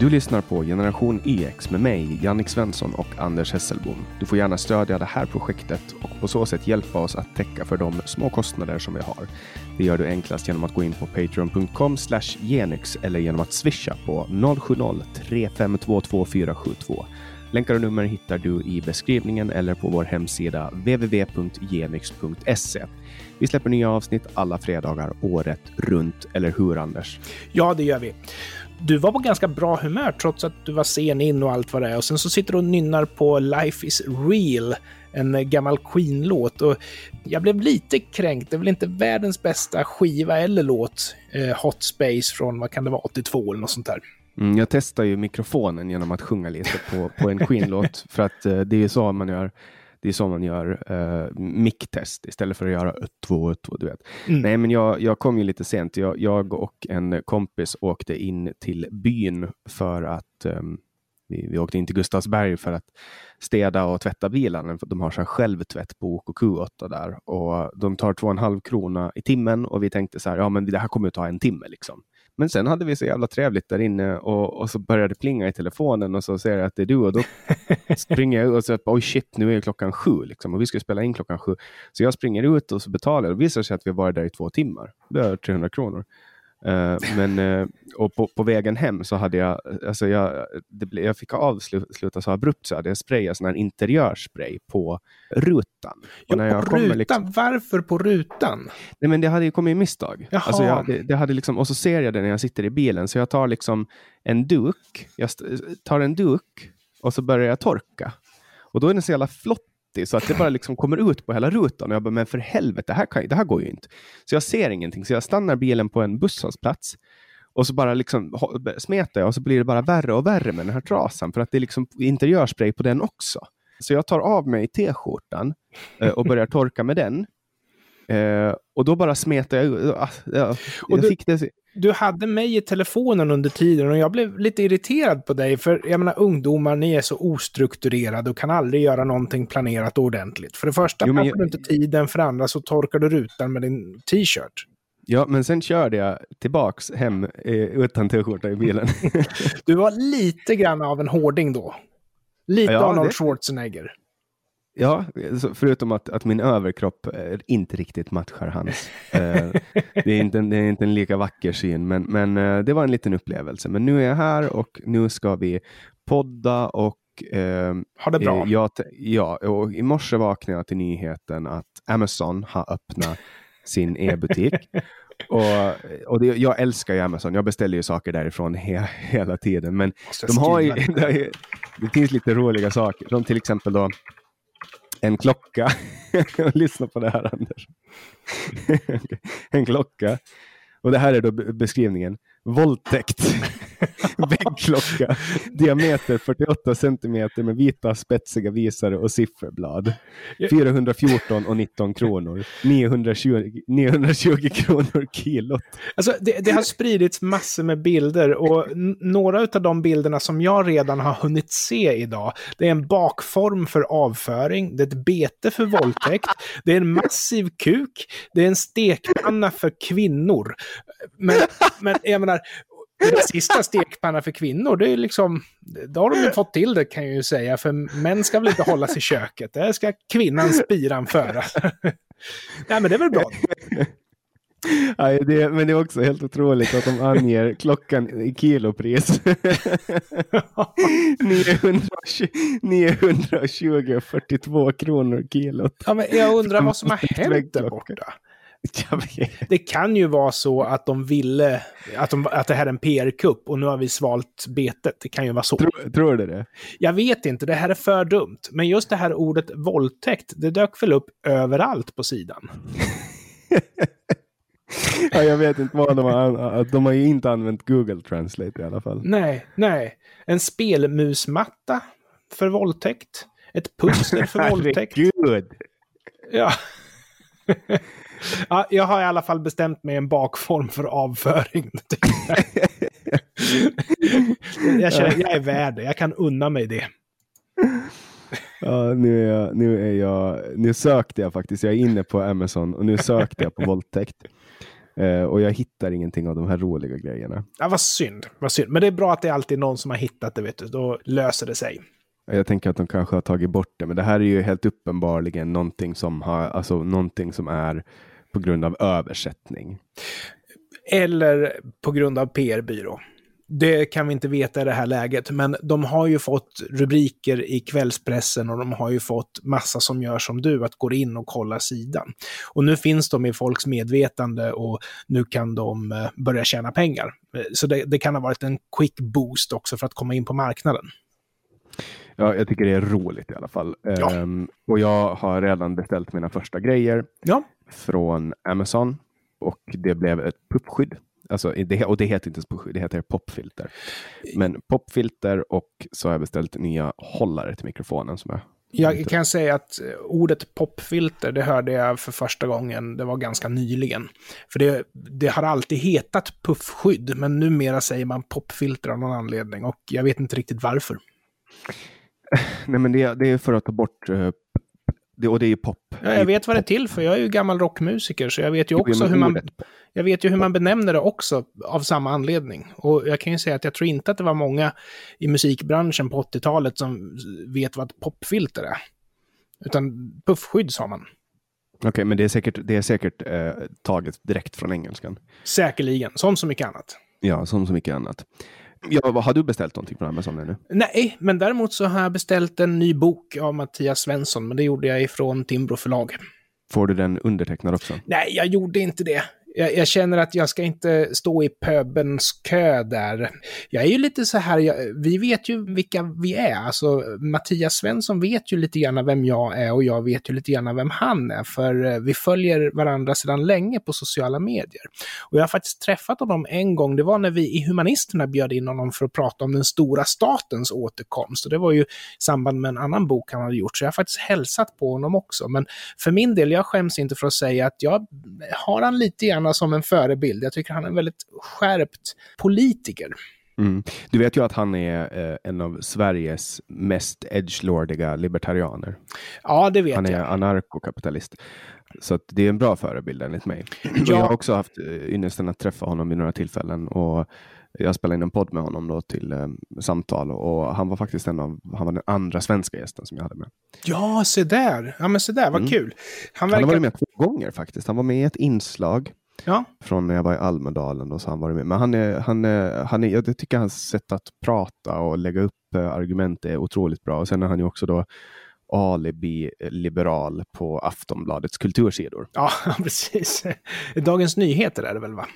Du lyssnar på Generation EX med mig, Jannik Svensson och Anders Hesselbom. Du får gärna stödja det här projektet och på så sätt hjälpa oss att täcka för de små kostnader som vi har. Det gör du enklast genom att gå in på patreon.com genyx eller genom att swisha på 070-3522 Länkar och nummer hittar du i beskrivningen eller på vår hemsida www.genyx.se. Vi släpper nya avsnitt alla fredagar året runt, eller hur Anders? Ja, det gör vi du var på ganska bra humör trots att du var sen in och allt vad det är. Och sen så sitter du och nynnar på Life is real, en gammal Queen-låt. Och jag blev lite kränkt. Det är väl inte världens bästa skiva eller låt, eh, Hot Space från, vad kan det vara, 82 eller något sånt där. Mm, jag testar ju mikrofonen genom att sjunga lite på, på en Queen-låt, för att eh, det är så man gör det är så man gör uh, mic-test istället för att göra ett, två, ett, två, du vet. Mm. Nej, men jag, jag kom ju lite sent. Jag, jag och en kompis åkte in till byn för att um, vi, vi åkte in till Gustavsberg för att städa och tvätta bilen. De har så här självtvätt på OKQ8 där och de tar två och en halv krona i timmen och vi tänkte så här, ja men det här kommer att ta en timme liksom. Men sen hade vi så jävla trevligt där inne och, och så började det plinga i telefonen och så ser jag att det är du och då springer jag ut och säger oj shit, nu är klockan sju liksom, och vi ska spela in klockan sju. Så jag springer ut och så betalar och det visar sig att vi varit där i två timmar. Det är 300 kronor. Uh, men, uh, och på, på, vägen hem så hade jag, alltså jag, det, jag fick avsluta så abrupt så hade jag sprayat sån här interiörspray på rutan. Ja, när jag på rutan? Liksom, Varför på rutan? Nej men det hade ju kommit i misstag. Alltså jag, det, det, hade liksom, och så ser jag det när jag sitter i bilen så jag tar liksom en duk, jag tar en duk och så börjar jag torka. Och då är den så jävla flott så att det bara liksom kommer ut på hela rutan. Och jag bara, men för helvete, det här, kan, det här går ju inte. Så jag ser ingenting, så jag stannar bilen på en busshållplats och så bara liksom smetar jag och så blir det bara värre och värre med den här trasan för att det är liksom interiörspray på den också. Så jag tar av mig t-skjortan eh, och börjar torka med den. Eh, och då bara smetar jag ut. Uh, jag, du, fick det du hade mig i telefonen under tiden och jag blev lite irriterad på dig. För jag menar, ungdomar, ni är så ostrukturerade och kan aldrig göra någonting planerat ordentligt. För det första jo, jag... du inte tiden, för det andra så torkar du rutan med din t-shirt. Ja, men sen körde jag tillbaks hem eh, utan t-skjorta i bilen. du var lite grann av en hårding då. Lite ja, Arnold det... Schwarzenegger. Ja, förutom att, att min överkropp inte riktigt matchar hans. Eh, det, är inte, det är inte en lika vacker syn, men, men eh, det var en liten upplevelse. Men nu är jag här och nu ska vi podda och eh, ha det bra. Jag, ja, och i morse vaknade jag till nyheten att Amazon har öppnat sin e-butik. Och, och det, jag älskar ju Amazon. Jag beställer ju saker därifrån he, hela tiden. Men de har ju, det, det finns lite roliga saker. Som till exempel då en klocka. Lyssna på det här Anders. en klocka. Och det här är då beskrivningen. Våldtäkt. Väggklocka. Diameter 48 centimeter med vita spetsiga visare och sifferblad. 414 och 19 kronor. 920, 920 kronor kilot. Alltså, det, det har spridits massor med bilder och några av de bilderna som jag redan har hunnit se idag, det är en bakform för avföring, det är ett bete för våldtäkt, det är en massiv kuk, det är en stekpanna för kvinnor. Men, men jag menar, den sista stekpanna för kvinnor, det är liksom... Då har de ju fått till det kan jag ju säga, för män ska väl inte hållas i köket. Det ska kvinnan spiran föra. Nej, men det är väl bra. Ja, det, men det är också helt otroligt att de anger klockan i kilopris. 920, 920 42 kronor kilot. Ja, men jag undrar vad som har hänt där borta. Det kan ju vara så att de ville att, de, att det här är en PR-kupp och nu har vi svalt betet. Det kan ju vara så. Tror, tror du det? Jag vet inte, det här är för dumt. Men just det här ordet våldtäkt, det dök väl upp överallt på sidan. ja, jag vet inte vad de har De har ju inte använt Google Translate i alla fall. Nej, nej. En spelmusmatta för våldtäkt. Ett pussel för våldtäkt. Herregud! Ja. ja, jag har i alla fall bestämt mig en bakform för avföring. jag, känner, jag är värd det, jag kan unna mig det. Ja, nu, är jag, nu, är jag, nu sökte jag faktiskt, jag är inne på Amazon och nu sökte jag på våldtäkt. Uh, och jag hittar ingenting av de här roliga grejerna. Ja, vad synd. vad synd. Men det är bra att det är alltid någon som har hittat det, vet du. Då löser det sig. Jag tänker att de kanske har tagit bort det, men det här är ju helt uppenbarligen någonting som, har, alltså, någonting som är på grund av översättning. Eller på grund av PR-byrå. Det kan vi inte veta i det här läget, men de har ju fått rubriker i kvällspressen och de har ju fått massa som gör som du, att gå in och kolla sidan. Och nu finns de i folks medvetande och nu kan de eh, börja tjäna pengar. Eh, så det, det kan ha varit en quick boost också för att komma in på marknaden. Ja, jag tycker det är roligt i alla fall. Ja. Um, och jag har redan beställt mina första grejer ja. från Amazon och det blev ett puppskydd. Alltså, det, och det heter inte puppskydd, det heter popfilter. Men popfilter och så har jag beställt nya hållare till mikrofonen som jag jag kan säga att ordet popfilter, det hörde jag för första gången, det var ganska nyligen. För det, det har alltid hetat puffskydd, men numera säger man popfilter av någon anledning och jag vet inte riktigt varför. Nej, men det, det är för att ta bort uh, det, och det är pop. Ja, jag vet vad det är till för. Jag är ju gammal rockmusiker, så jag vet ju också hur man, jag vet ju hur man benämner det också av samma anledning. Och jag kan ju säga att jag tror inte att det var många i musikbranschen på 80-talet som vet vad ett popfilter är. Utan puffskydd sa man. Okej, okay, men det är säkert, det är säkert eh, taget direkt från engelskan. Säkerligen, som så mycket annat. Ja, som så mycket annat. Ja, har du beställt någonting från Amazon nu? Nej, men däremot så har jag beställt en ny bok av Mattias Svensson, men det gjorde jag ifrån Timbro förlag. Får du den undertecknad också? Nej, jag gjorde inte det jag, jag, känner att jag ska inte stå i pöbens kö där. Jag är ju lite så här, jag, vi vet ju vilka vi är. Alltså Mattias Svensson vet ju lite grann vem jag är och jag vet ju lite grann vem han är. För eh, vi följer varandra sedan länge på sociala medier. Och jag har faktiskt träffat honom en gång, det var när vi i Humanisterna bjöd in honom för att prata om den stora statens återkomst. Och det var ju i samband med en annan bok han hade gjort, så jag har faktiskt hälsat på honom också. Men för min del, jag skäms inte för att säga att jag har han lite grann gärna som en förebild. Jag tycker han är en väldigt skärpt politiker. Mm. Du vet ju att han är eh, en av Sveriges mest edgelordiga libertarianer. Ja, det vet jag. Han är jag. anarkokapitalist. Så det är en bra förebild enligt mig. Ja. Jag har också haft eh, ynnesten att träffa honom vid några tillfällen. Och jag spelade in en podd med honom då till eh, samtal och han var faktiskt en av, han var den andra svenska gästen som jag hade med. Ja, se där! Ja, men se där, vad mm. kul! Han, verkar... han har varit med två gånger faktiskt. Han var med i ett inslag Ja. Från när jag var i Almedalen och så han varit med. Men han är, han är, han är, jag tycker hans sätt att prata och lägga upp eh, argument är otroligt bra. Och sen är han ju också då alibi-liberal på Aftonbladets kultursidor. Ja, precis. Dagens Nyheter är det väl va?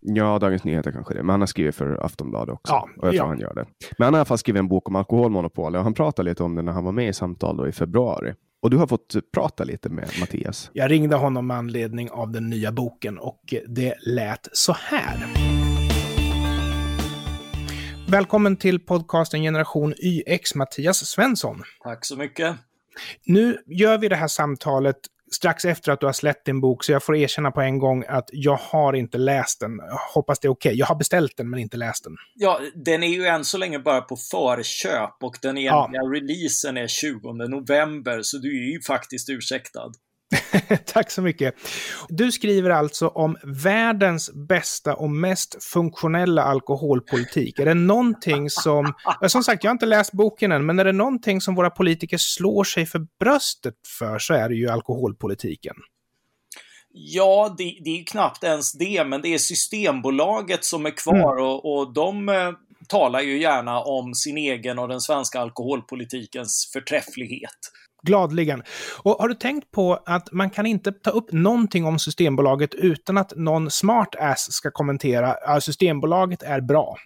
Ja, Dagens Nyheter kanske det. Men han har skrivit för Aftonbladet också. Ja, och jag tror ja. han gör det. Men han har i alla fall skrivit en bok om alkoholmonopolet och han pratade lite om det när han var med i samtal då i februari. Och du har fått prata lite med Mattias. Jag ringde honom med anledning av den nya boken och det lät så här. Välkommen till podcasten Generation YX, Mattias Svensson. Tack så mycket. Nu gör vi det här samtalet strax efter att du har släppt din bok, så jag får erkänna på en gång att jag har inte läst den. Jag hoppas det är okej. Okay. Jag har beställt den, men inte läst den. Ja, den är ju än så länge bara på förköp och den egentliga ja. releasen är 20 november, så du är ju faktiskt ursäktad. Tack så mycket. Du skriver alltså om världens bästa och mest funktionella alkoholpolitik. Är det någonting som, som sagt, jag har inte läst boken än, men är det någonting som våra politiker slår sig för bröstet för så är det ju alkoholpolitiken. Ja, det, det är knappt ens det, men det är Systembolaget som är kvar mm. och, och de eh, talar ju gärna om sin egen och den svenska alkoholpolitikens förträfflighet. Gladligen. Och har du tänkt på att man kan inte ta upp någonting om Systembolaget utan att någon smart ass ska kommentera att Systembolaget är bra.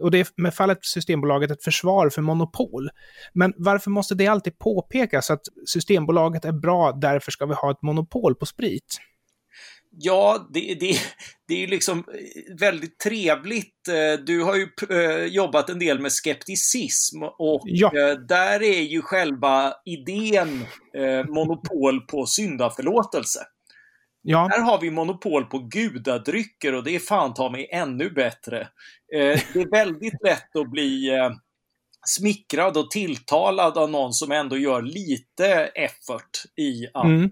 Och det är med fallet Systembolaget ett försvar för monopol. Men varför måste det alltid påpekas att Systembolaget är bra, därför ska vi ha ett monopol på sprit? Ja, det, det, det är ju liksom eh, väldigt trevligt. Eh, du har ju eh, jobbat en del med skepticism och ja. där är ju själva idén monopol på syndaförlåtelse. Ja. Här har vi monopol på gudadrycker och det är fan ta mig ännu bättre. Det är väldigt lätt att bli smickrad och tilltalad av någon som ändå gör lite effort i att mm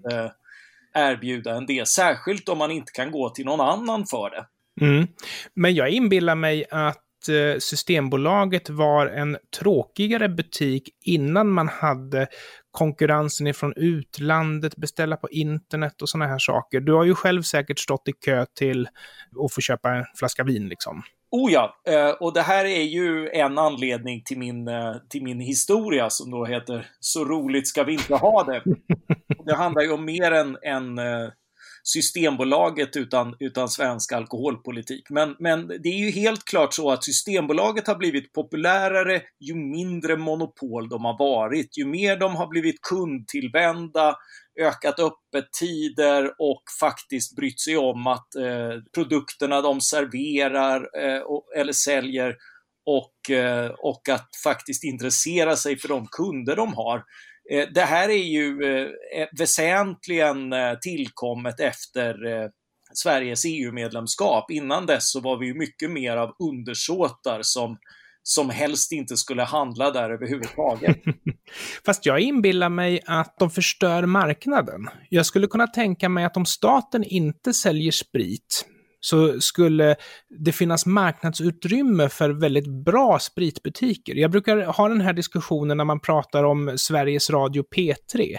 erbjuda en det, särskilt om man inte kan gå till någon annan för det. Mm. Men jag inbillar mig att eh, Systembolaget var en tråkigare butik innan man hade konkurrensen ifrån utlandet, beställa på internet och sådana här saker. Du har ju själv säkert stått i kö till att få köpa en flaska vin liksom. Oh ja, eh, och det här är ju en anledning till min, eh, till min historia som då heter Så roligt ska vi inte ha det. Det handlar ju om mer än, än eh, Systembolaget utan, utan svensk alkoholpolitik. Men, men det är ju helt klart så att Systembolaget har blivit populärare ju mindre monopol de har varit. Ju mer de har blivit kundtillvända, ökat öppettider och faktiskt brytt sig om att eh, produkterna de serverar eh, eller säljer och, eh, och att faktiskt intressera sig för de kunder de har. Eh, det här är ju eh, väsentligen eh, tillkommet efter Sveriges EU-medlemskap. Innan dess så var vi ju mycket mer av undersåtar som som helst inte skulle handla där överhuvudtaget. Fast jag inbillar mig att de förstör marknaden. Jag skulle kunna tänka mig att om staten inte säljer sprit, så skulle det finnas marknadsutrymme för väldigt bra spritbutiker. Jag brukar ha den här diskussionen när man pratar om Sveriges Radio P3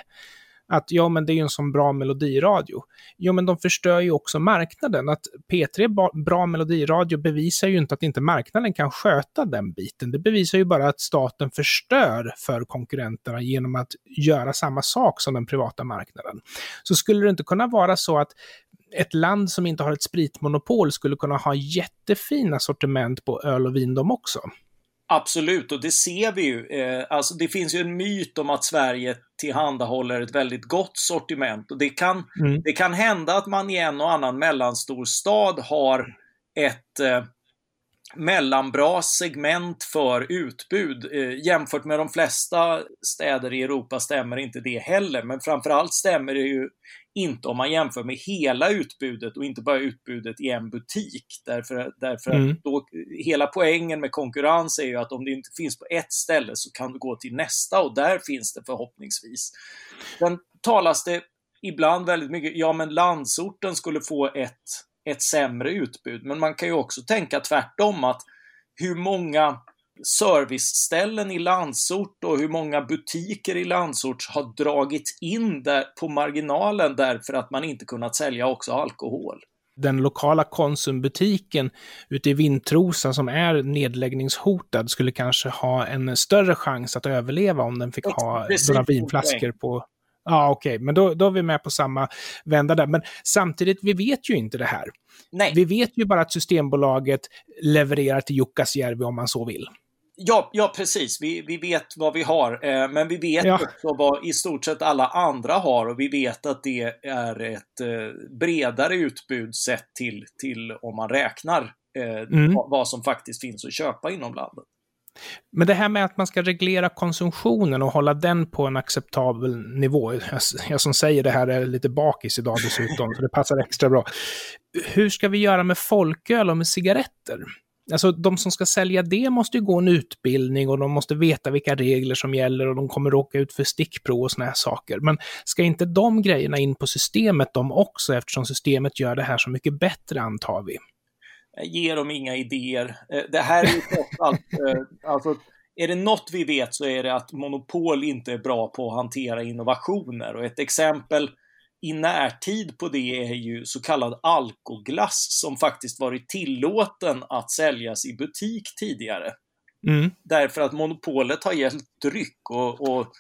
att ja, men det är ju en sån bra melodiradio. Jo, men de förstör ju också marknaden. Att P3 bra melodiradio bevisar ju inte att inte marknaden kan sköta den biten. Det bevisar ju bara att staten förstör för konkurrenterna genom att göra samma sak som den privata marknaden. Så skulle det inte kunna vara så att ett land som inte har ett spritmonopol skulle kunna ha jättefina sortiment på öl och vin de också. Absolut, och det ser vi ju. Eh, alltså det finns ju en myt om att Sverige tillhandahåller ett väldigt gott sortiment. Och det kan, mm. det kan hända att man i en och annan mellanstor stad har ett eh, mellanbra segment för utbud. Eh, jämfört med de flesta städer i Europa stämmer inte det heller, men framförallt stämmer det ju inte om man jämför med hela utbudet och inte bara utbudet i en butik. Därför, därför mm. att då, hela poängen med konkurrens är ju att om det inte finns på ett ställe så kan du gå till nästa och där finns det förhoppningsvis. Sen talas det ibland väldigt mycket, ja men landsorten skulle få ett, ett sämre utbud, men man kan ju också tänka tvärtom att hur många serviceställen i Landsort och hur många butiker i Landsort har dragits in där på marginalen därför att man inte kunnat sälja också alkohol. Den lokala konsumbutiken ute i Vintrosa som är nedläggningshotad skulle kanske ha en större chans att överleva om den fick ha några vinflaskor på Ja, okej, okay. men då, då är vi med på samma vända där. Men samtidigt, vi vet ju inte det här. Nej. Vi vet ju bara att Systembolaget levererar till Jukkasjärvi om man så vill. Ja, ja precis. Vi, vi vet vad vi har, eh, men vi vet ja. också vad i stort sett alla andra har och vi vet att det är ett eh, bredare utbud sett till, till om man räknar eh, mm. vad som faktiskt finns att köpa inom landet. Men det här med att man ska reglera konsumtionen och hålla den på en acceptabel nivå. Jag, jag som säger det här är lite bakis idag dessutom, så det passar extra bra. Hur ska vi göra med folköl och med cigaretter? Alltså de som ska sälja det måste ju gå en utbildning och de måste veta vilka regler som gäller och de kommer råka ut för stickprov och såna här saker. Men ska inte de grejerna in på systemet de också eftersom systemet gör det här så mycket bättre antar vi? Ge dem inga idéer. Eh, det här är ju trots allt, eh, alltså, är det något vi vet så är det att monopol inte är bra på att hantera innovationer. Och ett exempel i närtid på det är ju så kallad alkoglass som faktiskt varit tillåten att säljas i butik tidigare. Mm. Därför att monopolet har gällt dryck och, och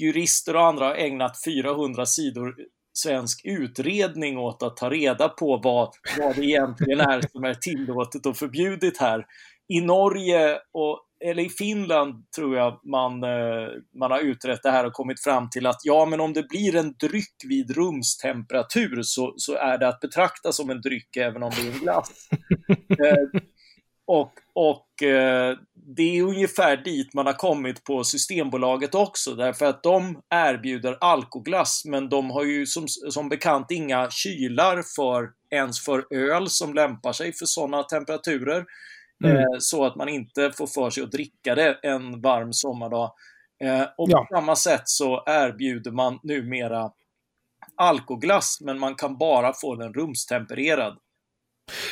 jurister och andra har ägnat 400 sidor svensk utredning åt att ta reda på vad, vad det egentligen är som är tillåtet och förbjudet här. I Norge och eller i Finland tror jag man, eh, man har utrett det här och kommit fram till att ja, men om det blir en dryck vid rumstemperatur så, så är det att betrakta som en dryck även om det är en glass. eh, och och eh, det är ungefär dit man har kommit på Systembolaget också, därför att de erbjuder alkoglass, men de har ju som, som bekant inga kylar för ens för öl som lämpar sig för sådana temperaturer. Mm. Eh, så att man inte får för sig att dricka det en varm sommardag. Eh, och ja. på samma sätt så erbjuder man numera alkoglass, men man kan bara få den rumstempererad.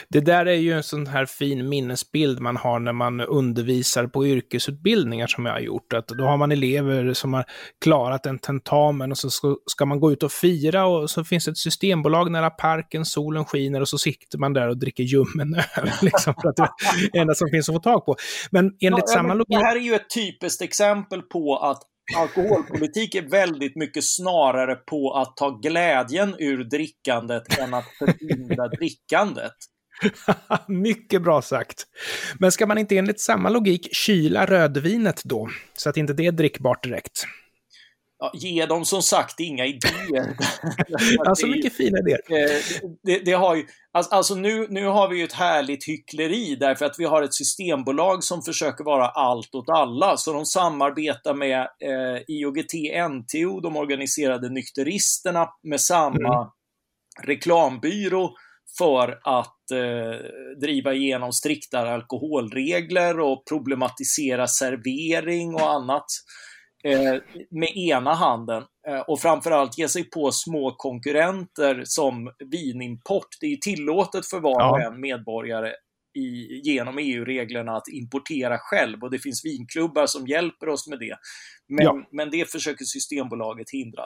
Det där är ju en sån här fin minnesbild man har när man undervisar på yrkesutbildningar som jag har gjort. Att då har man elever som har klarat en tentamen och så ska man gå ut och fira och så finns det ett systembolag nära parken, solen skiner och så sitter man där och dricker ljummen öl. Liksom, för att det är det enda som finns att få tag på. Men enligt ja, samma logik... Det här är ju ett typiskt exempel på att alkoholpolitik är väldigt mycket snarare på att ta glädjen ur drickandet än att förhindra drickandet. mycket bra sagt. Men ska man inte enligt samma logik kyla rödvinet då, så att inte det är drickbart direkt? Ja, ge dem som sagt inga idéer. ja, så mycket fina idéer. Eh, det, det, har ju, alltså, nu, nu har vi ju ett härligt hyckleri därför att vi har ett systembolag som försöker vara allt åt alla. Så de samarbetar med eh, IOGT-NTO, de organiserade nykteristerna, med samma mm. reklambyrå för att eh, driva igenom striktare alkoholregler och problematisera servering och annat eh, med ena handen eh, och framförallt ge sig på små konkurrenter som vinimport. Det är tillåtet för var och en medborgare i, genom EU-reglerna att importera själv och det finns vinklubbar som hjälper oss med det. Men, ja. men det försöker Systembolaget hindra.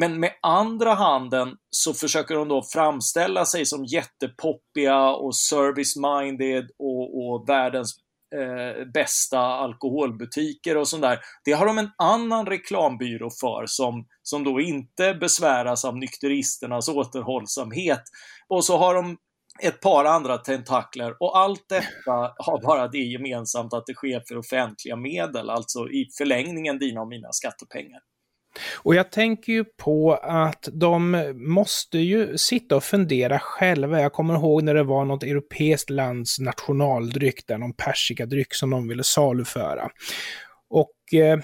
Men med andra handen så försöker de då framställa sig som jättepoppiga och service-minded och, och världens eh, bästa alkoholbutiker och sånt där. Det har de en annan reklambyrå för som, som då inte besväras av nykteristernas återhållsamhet. Och så har de ett par andra tentakler och allt detta har bara det gemensamt att det sker för offentliga medel, alltså i förlängningen dina och mina skattepengar. Och jag tänker ju på att de måste ju sitta och fundera själva. Jag kommer ihåg när det var något europeiskt lands nationaldryck, där någon persikadryck som de ville saluföra. Och eh,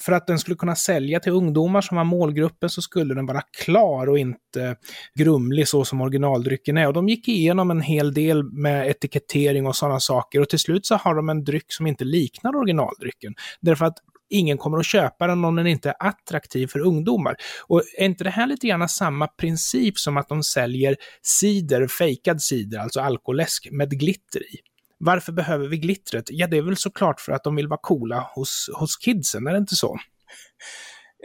för att den skulle kunna sälja till ungdomar som var målgruppen så skulle den vara klar och inte grumlig så som originaldrycken är. Och de gick igenom en hel del med etikettering och sådana saker och till slut så har de en dryck som inte liknar originaldrycken. Därför att ingen kommer att köpa den om den inte är attraktiv för ungdomar. Och är inte det här lite grann samma princip som att de säljer cider, fejkad cider, alltså alkoläsk, med glitter i? Varför behöver vi glittret? Ja, det är väl såklart för att de vill vara coola hos, hos kidsen, är det inte så?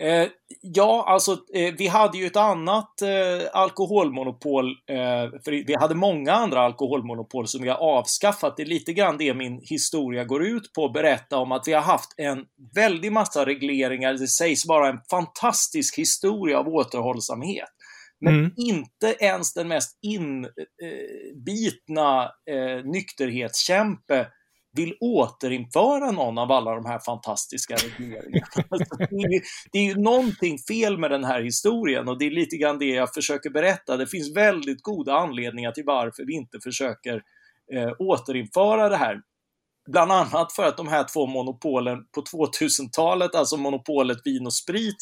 Eh, ja, alltså eh, vi hade ju ett annat eh, alkoholmonopol, eh, för vi hade många andra alkoholmonopol som vi har avskaffat. Det är lite grann det min historia går ut på, att berätta om att vi har haft en väldig massa regleringar. Det sägs vara en fantastisk historia av återhållsamhet. Men mm. inte ens den mest inbitna eh, nykterhetskämpe vill återinföra någon av alla de här fantastiska regleringarna. Alltså, det, är, det är ju någonting fel med den här historien och det är lite grann det jag försöker berätta. Det finns väldigt goda anledningar till varför vi inte försöker eh, återinföra det här. Bland annat för att de här två monopolen på 2000-talet, alltså monopolet vin och sprit,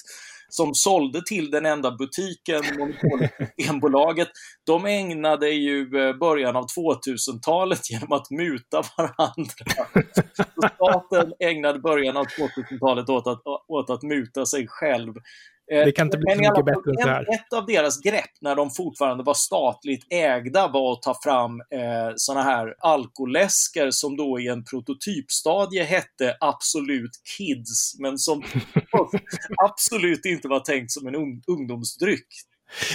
som sålde till den enda butiken, Monopolbolaget, de ägnade ju eh, början av 2000-talet genom att muta varandra. Så staten ägnade början av 2000-talet åt att, åt att muta sig själv. Eh, det kan inte bli så mycket bättre än så här. Ett av deras grepp när de fortfarande var statligt ägda var att ta fram eh, såna här alkoläsker som då i en prototypstadie hette Absolut Kids, men som absolut inte var tänkt som en un ungdomsdryck.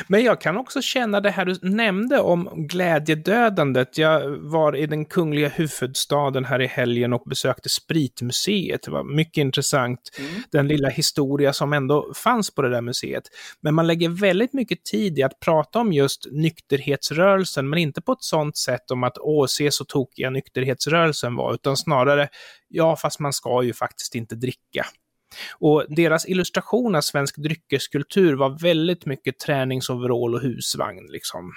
Men jag kan också känna det här du nämnde om glädjedödandet. Jag var i den kungliga huvudstaden här i helgen och besökte Spritmuseet. Det var mycket intressant, mm. den lilla historia som ändå fanns på det där museet. Men man lägger väldigt mycket tid i att prata om just nykterhetsrörelsen, men inte på ett sånt sätt om att åh, se så tokiga nykterhetsrörelsen var, utan snarare ja, fast man ska ju faktiskt inte dricka. Och deras illustration av svensk dryckeskultur var väldigt mycket träningsoverall och husvagn liksom.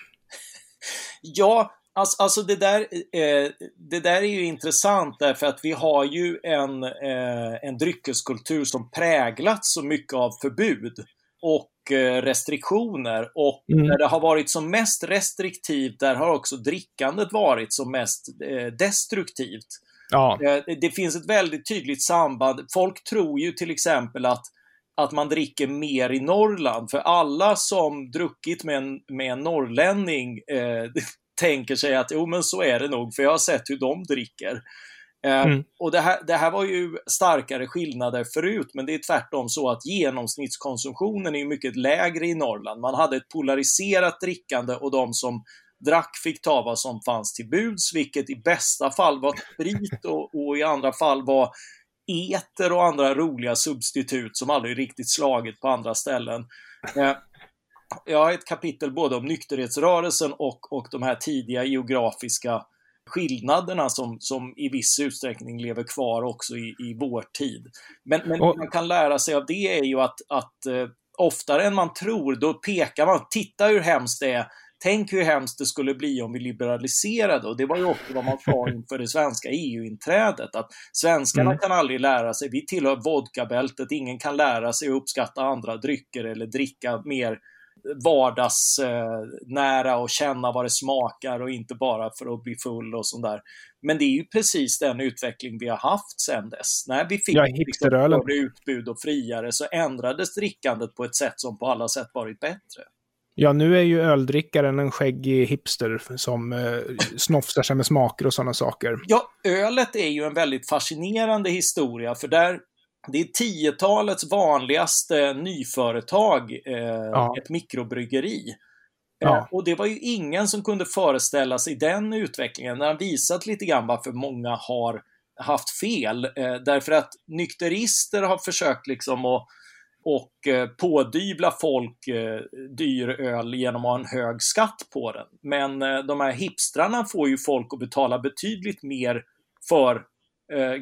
Ja, Alltså, alltså det, där, eh, det där är ju intressant därför att vi har ju en, eh, en dryckeskultur som präglats så mycket av förbud och eh, restriktioner. Och mm. när det har varit som mest restriktivt, där har också drickandet varit som mest eh, destruktivt. Ja. Eh, det finns ett väldigt tydligt samband. Folk tror ju till exempel att att man dricker mer i Norrland. För alla som druckit med en, med en norrlänning eh, tänker sig att jo men så är det nog, för jag har sett hur de dricker. Eh, mm. Och det här, det här var ju starkare skillnader förut, men det är tvärtom så att genomsnittskonsumtionen är mycket lägre i Norrland. Man hade ett polariserat drickande och de som drack fick ta vad som fanns till buds, vilket i bästa fall var sprit och, och i andra fall var eter och andra roliga substitut som aldrig riktigt slagit på andra ställen. Eh, jag har ett kapitel både om nykterhetsrörelsen och, och de här tidiga geografiska skillnaderna som, som i viss utsträckning lever kvar också i, i vår tid. Men, men och, man kan lära sig av det är ju att, att eh, oftare än man tror, då pekar man, titta hur hemskt det är, tänk hur hemskt det skulle bli om vi liberaliserade. Och det var ju också vad man sa inför det svenska EU-inträdet, att svenskarna mm. kan aldrig lära sig, vi tillhör vodkabältet, ingen kan lära sig att uppskatta andra drycker eller dricka mer vardagsnära och känna vad det smakar och inte bara för att bli full och sånt där. Men det är ju precis den utveckling vi har haft sedan dess. När vi fick ja, liksom utbud och friare så ändrades drickandet på ett sätt som på alla sätt varit bättre. Ja, nu är ju öldrickaren en skäggig hipster som eh, snofsar sig med smaker och sådana saker. Ja, ölet är ju en väldigt fascinerande historia, för där det är tiotalets vanligaste nyföretag, eh, ja. ett mikrobryggeri. Ja. Eh, och det var ju ingen som kunde föreställa sig den utvecklingen. Den har visat lite grann varför många har haft fel. Eh, därför att nykterister har försökt liksom att och eh, pådyvla folk eh, dyr öl genom att ha en hög skatt på den. Men eh, de här hipstrarna får ju folk att betala betydligt mer för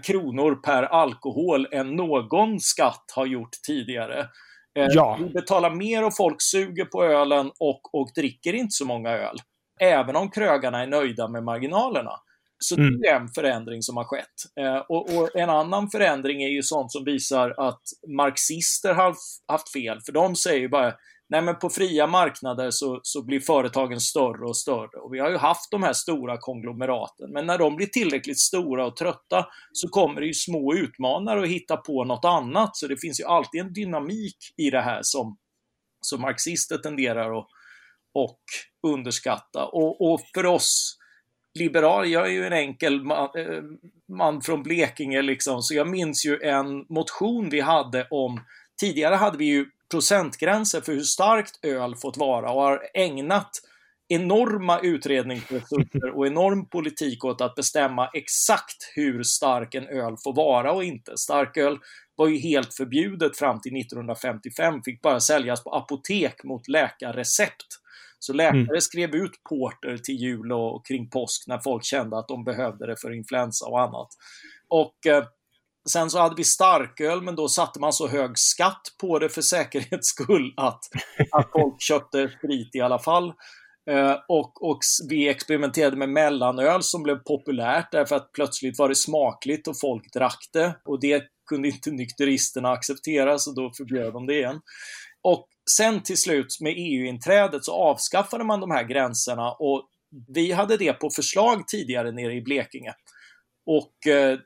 kronor per alkohol än någon skatt har gjort tidigare. Ja. Vi betalar mer och folk suger på ölen och, och dricker inte så många öl. Även om krögarna är nöjda med marginalerna. Så mm. det är en förändring som har skett. Eh, och, och, en annan förändring är ju sånt som visar att marxister har haft fel, för de säger ju bara Nej, men på fria marknader så, så blir företagen större och större. Och vi har ju haft de här stora konglomeraten, men när de blir tillräckligt stora och trötta så kommer det ju små utmanare att hitta på något annat. Så det finns ju alltid en dynamik i det här som, som marxister tenderar att och underskatta. Och, och för oss liberal, jag är ju en enkel man, eh, man, från Blekinge liksom, så jag minns ju en motion vi hade om, tidigare hade vi ju procentgränser för hur starkt öl fått vara och har ägnat enorma utredningsresurser och enorm politik åt att bestämma exakt hur stark en öl får vara och inte. Starköl var ju helt förbjudet fram till 1955, fick bara säljas på apotek mot läkarrecept. Så läkare mm. skrev ut porter till jul och kring påsk när folk kände att de behövde det för influensa och annat. Och eh, Sen så hade vi starköl, men då satte man så hög skatt på det för säkerhets skull att, att folk köpte sprit i alla fall. Uh, och, och vi experimenterade med mellanöl som blev populärt därför att plötsligt var det smakligt och folk drack det. Och det kunde inte nykteristerna acceptera, så då förbjöd de det igen. Och sen till slut med EU-inträdet så avskaffade man de här gränserna och vi hade det på förslag tidigare nere i Blekinge. Och eh,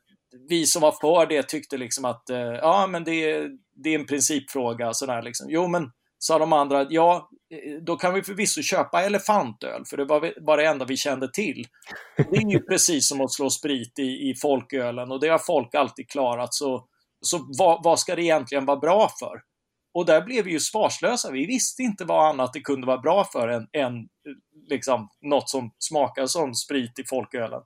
vi som var för det tyckte liksom att eh, ja, men det, det är en principfråga. Sådär liksom. Jo, men sa de andra ja, eh, då kan vi förvisso köpa elefantöl, för det var var det enda vi kände till. Det är ju precis som att slå sprit i, i folkölen och det har folk alltid klarat. Så, så vad, vad ska det egentligen vara bra för? Och där blev vi ju svarslösa. Vi visste inte vad annat det kunde vara bra för än, än liksom, något som smakar som sprit i folkölen.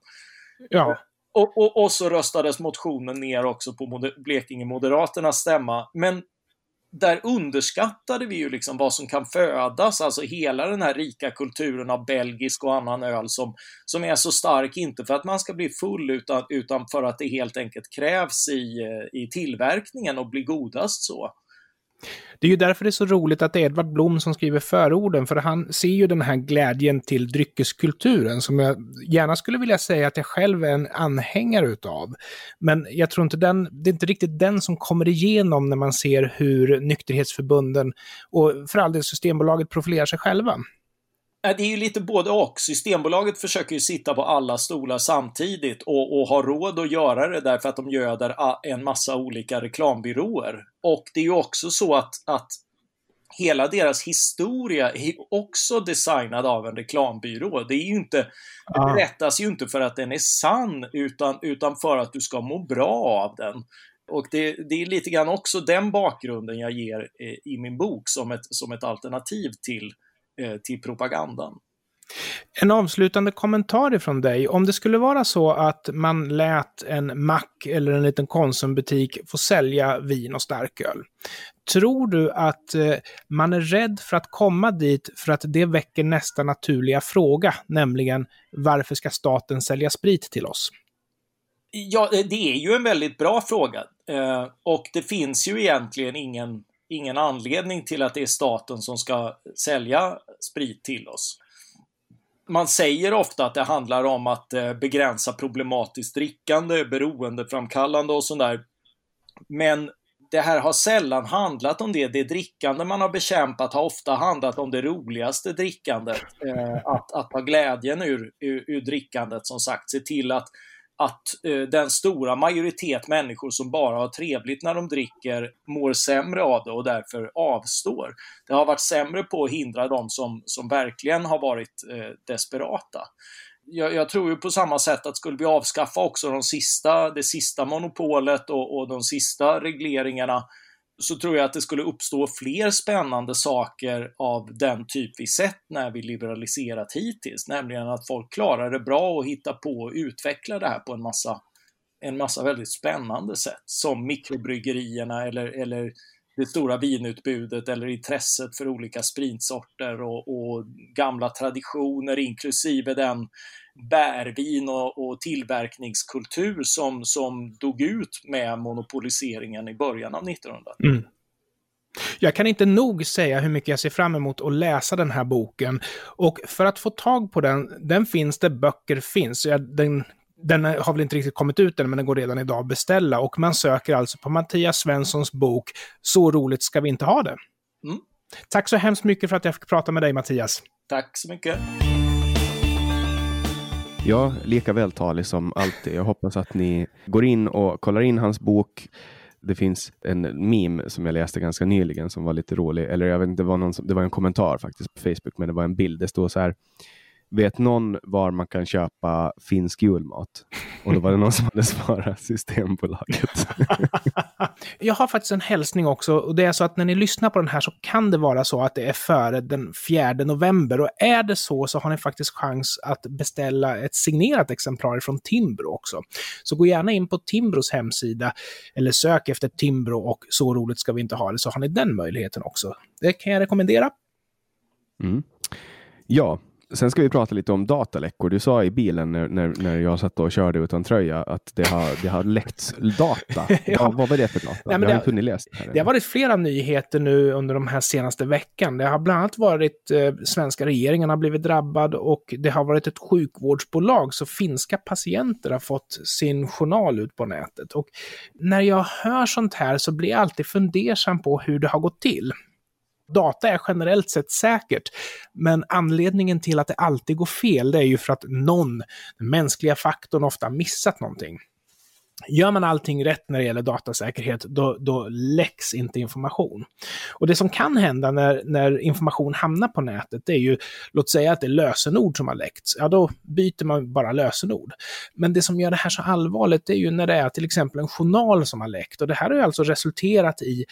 Ja. Och, och, och, så röstades motionen ner också på Moder Blekinge Moderaternas stämma. Men där underskattade vi ju liksom vad som kan födas, alltså hela den här rika kulturen av belgisk och annan öl som, som är så stark, inte för att man ska bli full utan, utan för att det helt enkelt krävs i, i tillverkningen och bli godast så. Det är ju därför det är så roligt att det är Edvard Blom som skriver förorden, för han ser ju den här glädjen till dryckeskulturen som jag gärna skulle vilja säga att jag själv är en anhängare utav. Men jag tror inte den, det är inte riktigt den som kommer igenom när man ser hur nykterhetsförbunden och för all del Systembolaget profilerar sig själva. Det är ju lite både och. Systembolaget försöker ju sitta på alla stolar samtidigt och, och ha råd att göra det därför att de göder en massa olika reklambyråer. Och det är ju också så att, att hela deras historia är också designad av en reklambyrå. Det är ju inte, det berättas ju inte för att den är sann utan, utan för att du ska må bra av den. Och det, det är lite grann också den bakgrunden jag ger i min bok som ett, som ett alternativ till, eh, till propagandan. En avslutande kommentar ifrån dig. Om det skulle vara så att man lät en mack eller en liten konsumbutik få sälja vin och starköl. Tror du att eh, man är rädd för att komma dit för att det väcker nästa naturliga fråga, nämligen varför ska staten sälja sprit till oss? Ja, det är ju en väldigt bra fråga. Eh, och det finns ju egentligen ingen, ingen anledning till att det är staten som ska sälja sprit till oss man säger ofta att det handlar om att eh, begränsa problematiskt drickande, beroendeframkallande och sådär. Men det här har sällan handlat om det. Det drickande man har bekämpat har ofta handlat om det roligaste drickandet. Eh, att, att ta glädjen ur, ur, ur drickandet, som sagt. Se till att att eh, den stora majoritet människor som bara har trevligt när de dricker mår sämre av det och därför avstår. Det har varit sämre på att hindra de som, som verkligen har varit eh, desperata. Jag, jag, tror ju på samma sätt att skulle vi avskaffa också de sista, det sista monopolet och, och de sista regleringarna så tror jag att det skulle uppstå fler spännande saker av den typ vi sett när vi liberaliserat hittills, nämligen att folk klarar det bra och hittar på och utvecklar det här på en massa, en massa väldigt spännande sätt, som mikrobryggerierna eller, eller det stora vinutbudet eller intresset för olika spritsorter och, och gamla traditioner inklusive den bärvin och, och tillverkningskultur som, som dog ut med monopoliseringen i början av 1900-talet. Mm. Jag kan inte nog säga hur mycket jag ser fram emot att läsa den här boken. Och för att få tag på den, den finns där böcker finns. Den, den har väl inte riktigt kommit ut än, men den går redan idag att beställa. Och man söker alltså på Mattias Svenssons bok Så roligt ska vi inte ha det. Mm. Tack så hemskt mycket för att jag fick prata med dig, Mattias. Tack så mycket. Ja, lika vältalig som alltid. Jag hoppas att ni går in och kollar in hans bok. Det finns en meme som jag läste ganska nyligen som var lite rolig. Eller jag vet inte, det var, någon som, det var en kommentar faktiskt på Facebook, men det var en bild. Det står så här. Vet någon var man kan köpa finsk julmat? Och då var det någon som hade svarat Systembolaget. jag har faktiskt en hälsning också. Och det är så att när ni lyssnar på den här så kan det vara så att det är före den 4 november. Och är det så så har ni faktiskt chans att beställa ett signerat exemplar från Timbro också. Så gå gärna in på Timbros hemsida eller sök efter Timbro och Så roligt ska vi inte ha det så har ni den möjligheten också. Det kan jag rekommendera. Mm. Ja, Sen ska vi prata lite om dataläckor. Du sa i bilen när, när, när jag satt och körde utan tröja att det har, det har läckts data. ja. ja. vad var det för data? Nej, det har inte läst. Det, det har varit flera nyheter nu under de här senaste veckan. Det har bland annat varit eh, svenska regeringen har blivit drabbad och det har varit ett sjukvårdsbolag så finska patienter har fått sin journal ut på nätet. Och när jag hör sånt här så blir jag alltid fundersam på hur det har gått till data är generellt sett säkert, men anledningen till att det alltid går fel, det är ju för att någon, den mänskliga faktorn, ofta missat någonting. Gör man allting rätt när det gäller datasäkerhet, då, då läcks inte information. Och det som kan hända när, när information hamnar på nätet, det är ju, låt säga att det är lösenord som har läckts, ja då byter man bara lösenord. Men det som gör det här så allvarligt, det är ju när det är till exempel en journal som har läckt. Och det här har ju alltså resulterat i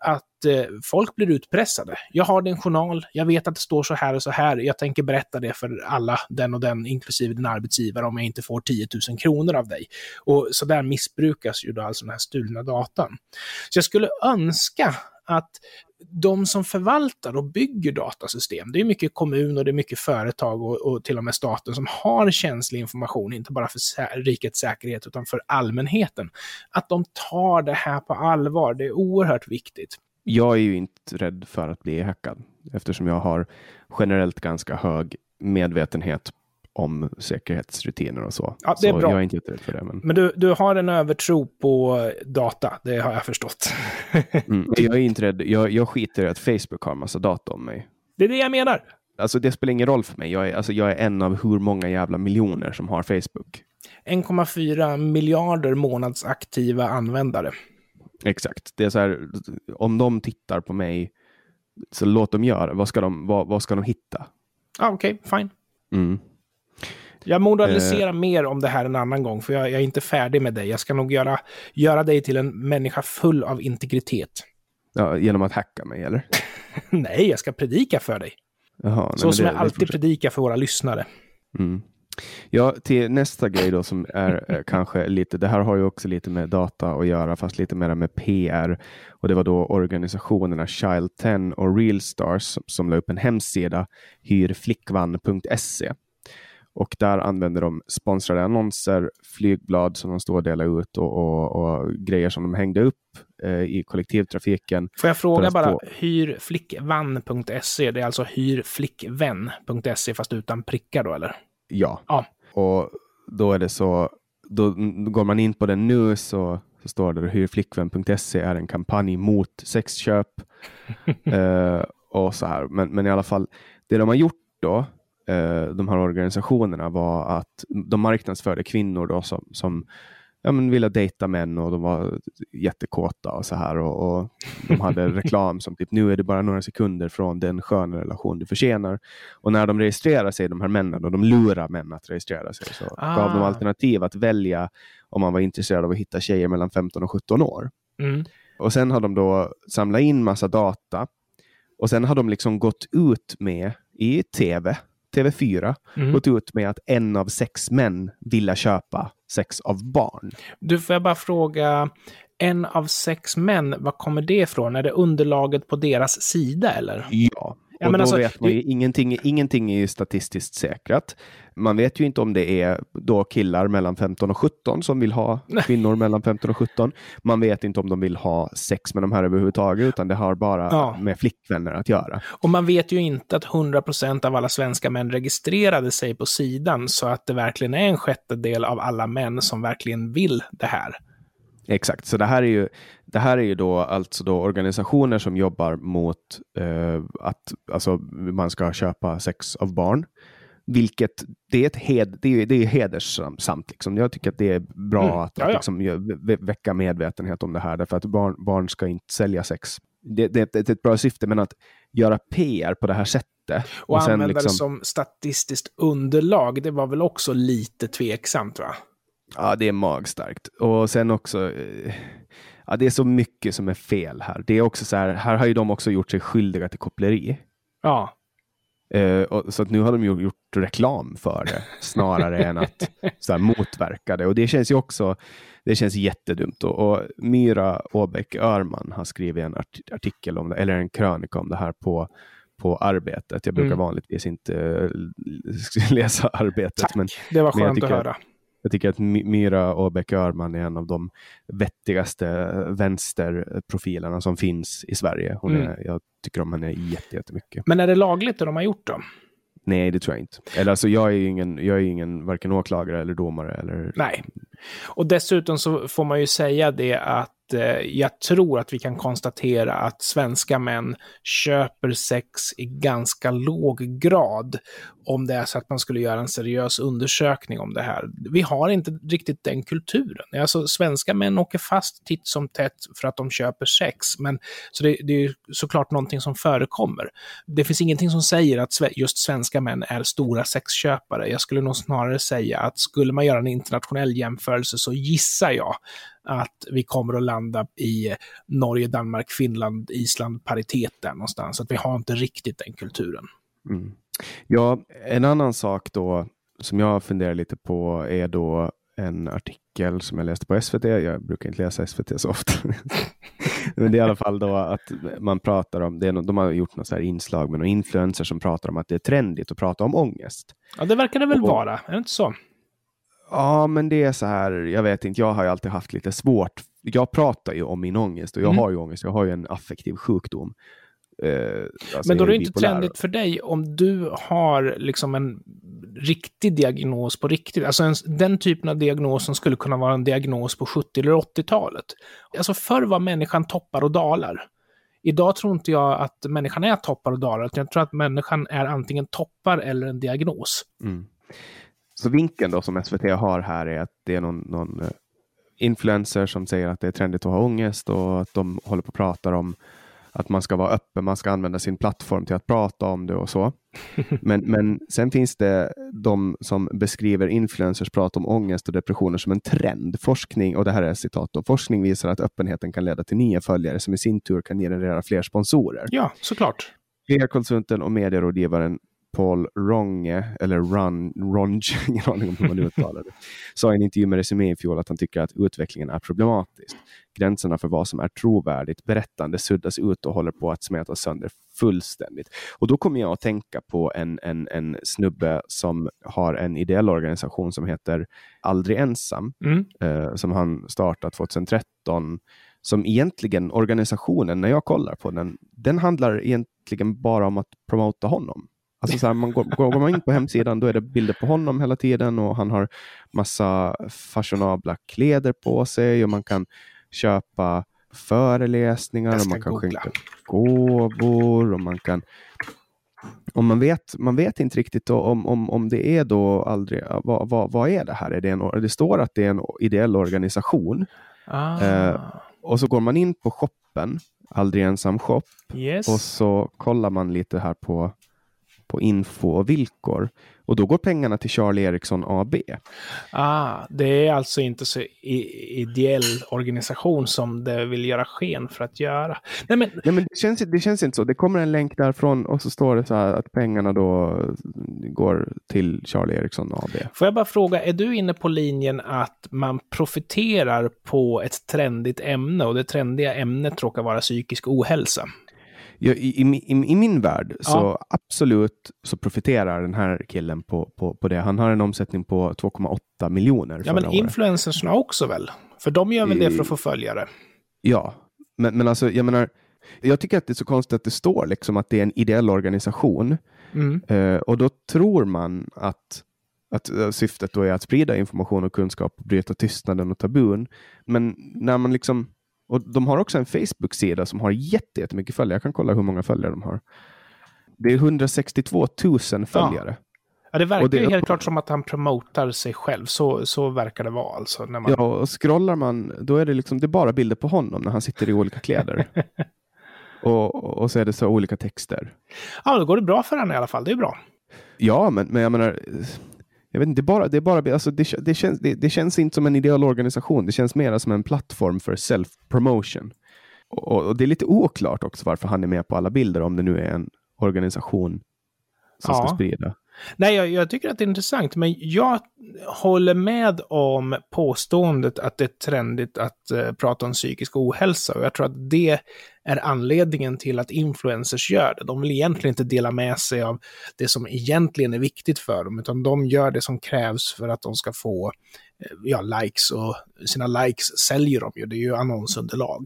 att eh, folk blir utpressade. Jag har din journal, jag vet att det står så här och så här, jag tänker berätta det för alla, den och den, inklusive din arbetsgivare, om jag inte får 10 000 kronor av dig. Och så där missbrukas ju då alltså den här stulna datan. Så jag skulle önska att de som förvaltar och bygger datasystem, det är mycket kommun och det är mycket företag och, och, till och med staten som har känslig information, inte bara för rikets säkerhet utan för allmänheten. Att de tar det här på allvar, det är oerhört viktigt. Jag är ju inte rädd för att bli hackad eftersom jag har generellt ganska hög medvetenhet om säkerhetsrutiner och så. Ja, det är så bra. jag är inte jätterädd för det. Men, men du, du har en övertro på data, det har jag förstått. mm, jag är inte rädd. Jag, jag skiter i att Facebook har massa data om mig. Det är det jag menar. Alltså det spelar ingen roll för mig. Jag är, alltså, jag är en av hur många jävla miljoner som har Facebook. 1,4 miljarder månadsaktiva användare. Exakt. Det är så här, om de tittar på mig, så låt dem göra. Vad ska de, vad, vad ska de hitta? Ah, Okej, okay, fine. Mm. Jag moraliserar eh. mer om det här en annan gång, för jag, jag, är inte färdig med dig. Jag ska nog göra, göra dig till en människa full av integritet. Ja, genom att hacka mig, eller? nej, jag ska predika för dig. Jaha, nej, Så som det, jag alltid predikar för våra lyssnare. Mm. Ja, till nästa grej då som är eh, kanske lite, det här har ju också lite med data att göra, fast lite mer med PR. Och det var då organisationerna Child 10 och Real Stars som, som la upp en hemsida, hyrflickvann.se. Och där använder de sponsrade annonser, flygblad som de står och delar ut och, och, och grejer som de hängde upp eh, i kollektivtrafiken. Får jag fråga bara, få... hyrflickvann.se, det är alltså hyrflickvän.se fast utan prickar då eller? Ja. ja. Och då är det så, då, då går man in på den nu så, så står det hyrflickvän.se är en kampanj mot sexköp. uh, och så här. Men, men i alla fall, det de har gjort då, de här organisationerna, var att de marknadsförde kvinnor då som, som ja, men ville dejta män och de var jättekåta och så här. Och, och de hade reklam som typ nu är det bara några sekunder från den sköna relation du förtjänar. Och när de registrerar sig, de här männen, och de lurar män att registrera sig, så ah. gav de alternativ att välja om man var intresserad av att hitta tjejer mellan 15 och 17 år. Mm. Och sen har de då samlat in massa data och sen har de liksom gått ut med i tv TV4 mm. gått ut med att en av sex män ville köpa sex av barn. Du, får jag bara fråga, en av sex män, var kommer det ifrån? Är det underlaget på deras sida eller? Ja, Ja, och då alltså, vet man ju, ingenting, ingenting är ju statistiskt säkrat. Man vet ju inte om det är då killar mellan 15 och 17 som vill ha kvinnor mellan 15 och 17. Man vet inte om de vill ha sex med de här överhuvudtaget, utan det har bara ja. med flickvänner att göra. Och man vet ju inte att 100 procent av alla svenska män registrerade sig på sidan, så att det verkligen är en sjättedel av alla män som verkligen vill det här. Exakt, så det här är ju, det här är ju då alltså då organisationer som jobbar mot eh, att alltså, man ska köpa sex av barn. Vilket det är, ett hed, det är, det är hedersamt. Liksom. Jag tycker att det är bra mm, att, att liksom, väcka medvetenhet om det här, därför att barn, barn ska inte sälja sex. Det, det, det är ett bra syfte, men att göra PR på det här sättet. Och, och använda liksom... det som statistiskt underlag, det var väl också lite tveksamt va? Ja, det är magstarkt. Och sen också, eh, ja, det är så mycket som är fel här. Det är också så här, här har ju de också gjort sig skyldiga till koppleri. Ja. Uh, och, så att nu har de ju gjort reklam för det snarare än att så här, motverka det. Och det känns ju också, det känns jättedumt. Och, och Myra Åbäck Örman har skrivit en art artikel om det, eller en krönika om det här på på arbetet. Jag brukar mm. vanligtvis inte uh, läsa arbetet. Tack, men, det var skönt att höra. Jag tycker att Myra Åbäck Örman är en av de vettigaste vänsterprofilerna som finns i Sverige. Hon mm. är, jag tycker om henne jättemycket. Men är det lagligt det de har gjort då? Nej, det tror jag inte. Eller alltså, jag är ju ingen, jag är ingen varken åklagare eller domare. Eller... Nej. Och dessutom så får man ju säga det att Eh, jag tror att vi kan konstatera att svenska män köper sex i ganska låg grad om det är så att man skulle göra en seriös undersökning om det här. Vi har inte riktigt den kulturen. Alltså, svenska män åker fast titt som tätt för att de köper sex, men så det, det är såklart någonting som förekommer. Det finns ingenting som säger att just svenska män är stora sexköpare. Jag skulle nog snarare säga att skulle man göra en internationell jämförelse så gissar jag att vi kommer att landa i Norge, Danmark, Finland, Island paritet där någonstans. Att vi har inte riktigt den kulturen. Mm. Ja, en annan sak då som jag funderar lite på är då en artikel som jag läste på SVT. Jag brukar inte läsa SVT så ofta. Men det är i alla fall då att man pratar om, det är, de har gjort något så här inslag med några influencers som pratar om att det är trendigt att prata om ångest. Ja, det verkar det väl och, vara, är det inte så? Ja, men det är så här, jag vet inte, jag har ju alltid haft lite svårt. Jag pratar ju om min ångest och jag mm. har ju ångest, jag har ju en affektiv sjukdom. Eh, alltså men då är det inte trendigt för dig om du har liksom en riktig diagnos på riktigt. Alltså en, den typen av diagnos som skulle kunna vara en diagnos på 70 eller 80-talet. Alltså förr var människan toppar och dalar. idag tror inte jag att människan är toppar och dalar, utan jag tror att människan är antingen toppar eller en diagnos. Mm. Så vinkeln då som SVT har här är att det är någon, någon eh, influencer som säger att det är trendigt att ha ångest och att de håller på och pratar om att man ska vara öppen, man ska använda sin plattform till att prata om det och så. Men, men sen finns det de som beskriver influencers prat om ångest och depressioner som en trend. Forskning, och det här är citat då, forskning visar att öppenheten kan leda till nya följare som i sin tur kan generera fler sponsorer. Ja, såklart. PR-konsulten och medierådgivaren Paul Ronge, eller Run, Ronge, ingen aning om hur man uttalar det, sa i en intervju med Resumé i fjol att han tycker att utvecklingen är problematisk. Gränserna för vad som är trovärdigt berättande suddas ut och håller på att smetas sönder fullständigt. Och då kommer jag att tänka på en, en, en snubbe som har en ideell organisation som heter Aldrig ensam, mm. eh, som han startat 2013 som egentligen organisationen, när jag kollar på den, den handlar egentligen bara om att promota honom. Alltså så här, man går, går man in på hemsidan då är det bilder på honom hela tiden och han har massa fashionabla kläder på sig och man kan köpa föreläsningar och man kan googla. skänka gåvor och man kan och man vet, man vet inte riktigt om, om, om det är då aldrig, vad, vad, vad är det här? Är det, en, det står att det är en ideell organisation. Ah. Eh, och så går man in på shoppen, Aldrig ensam shop, yes. och så kollar man lite här på på info och villkor. Och då går pengarna till Charlie Ericsson AB. Ah, det är alltså inte så ideell organisation som det vill göra sken för att göra. Nej, men... Nej, men det, känns, det känns inte så. Det kommer en länk därifrån och så står det så här att pengarna då går till Charlie Ericsson AB. Får jag bara fråga, är du inne på linjen att man profiterar på ett trendigt ämne och det trendiga ämnet råkar vara psykisk ohälsa? I, i, i, i, min värld så ja. absolut så profiterar den här killen på, på, på det. Han har en omsättning på 2,8 miljoner. Ja, men influencersna också väl? För de gör väl det för att få följare? Ja, men, men alltså jag menar, jag tycker att det är så konstigt att det står liksom att det är en ideell organisation. Mm. Uh, och då tror man att att uh, syftet då är att sprida information och kunskap och bryta tystnaden och tabun. Men när man liksom och De har också en Facebook-sida som har jättemycket följare. Jag kan kolla hur många följare de har. Det är 162 000 följare. Ja. Ja, det verkar det, helt klart som att han promotar sig själv. Så, så verkar det vara. Alltså, när man... Ja, och scrollar man, då är det, liksom, det är bara bilder på honom när han sitter i olika kläder. och, och så är det så olika texter. Ja, då går det bra för honom i alla fall. Det är bra. Ja, men, men jag menar, jag vet inte, det, bara, det, bara, alltså det, det, känns, det, det, känns inte som en ideell organisation. Det känns mer som en plattform för self-promotion. Och, och, det är lite oklart också varför han är med på alla bilder om det nu är en organisation som ja. ska sprida. Nej, jag, jag, tycker att det är intressant, men jag håller med om påståendet att det är trendigt att uh, prata om psykisk ohälsa. Och jag tror att det är anledningen till att influencers gör det. De vill egentligen inte dela med sig av det som egentligen är viktigt för dem, utan de gör det som krävs för att de ska få uh, ja, likes och sina likes säljer de ju. Det är ju annonsunderlag.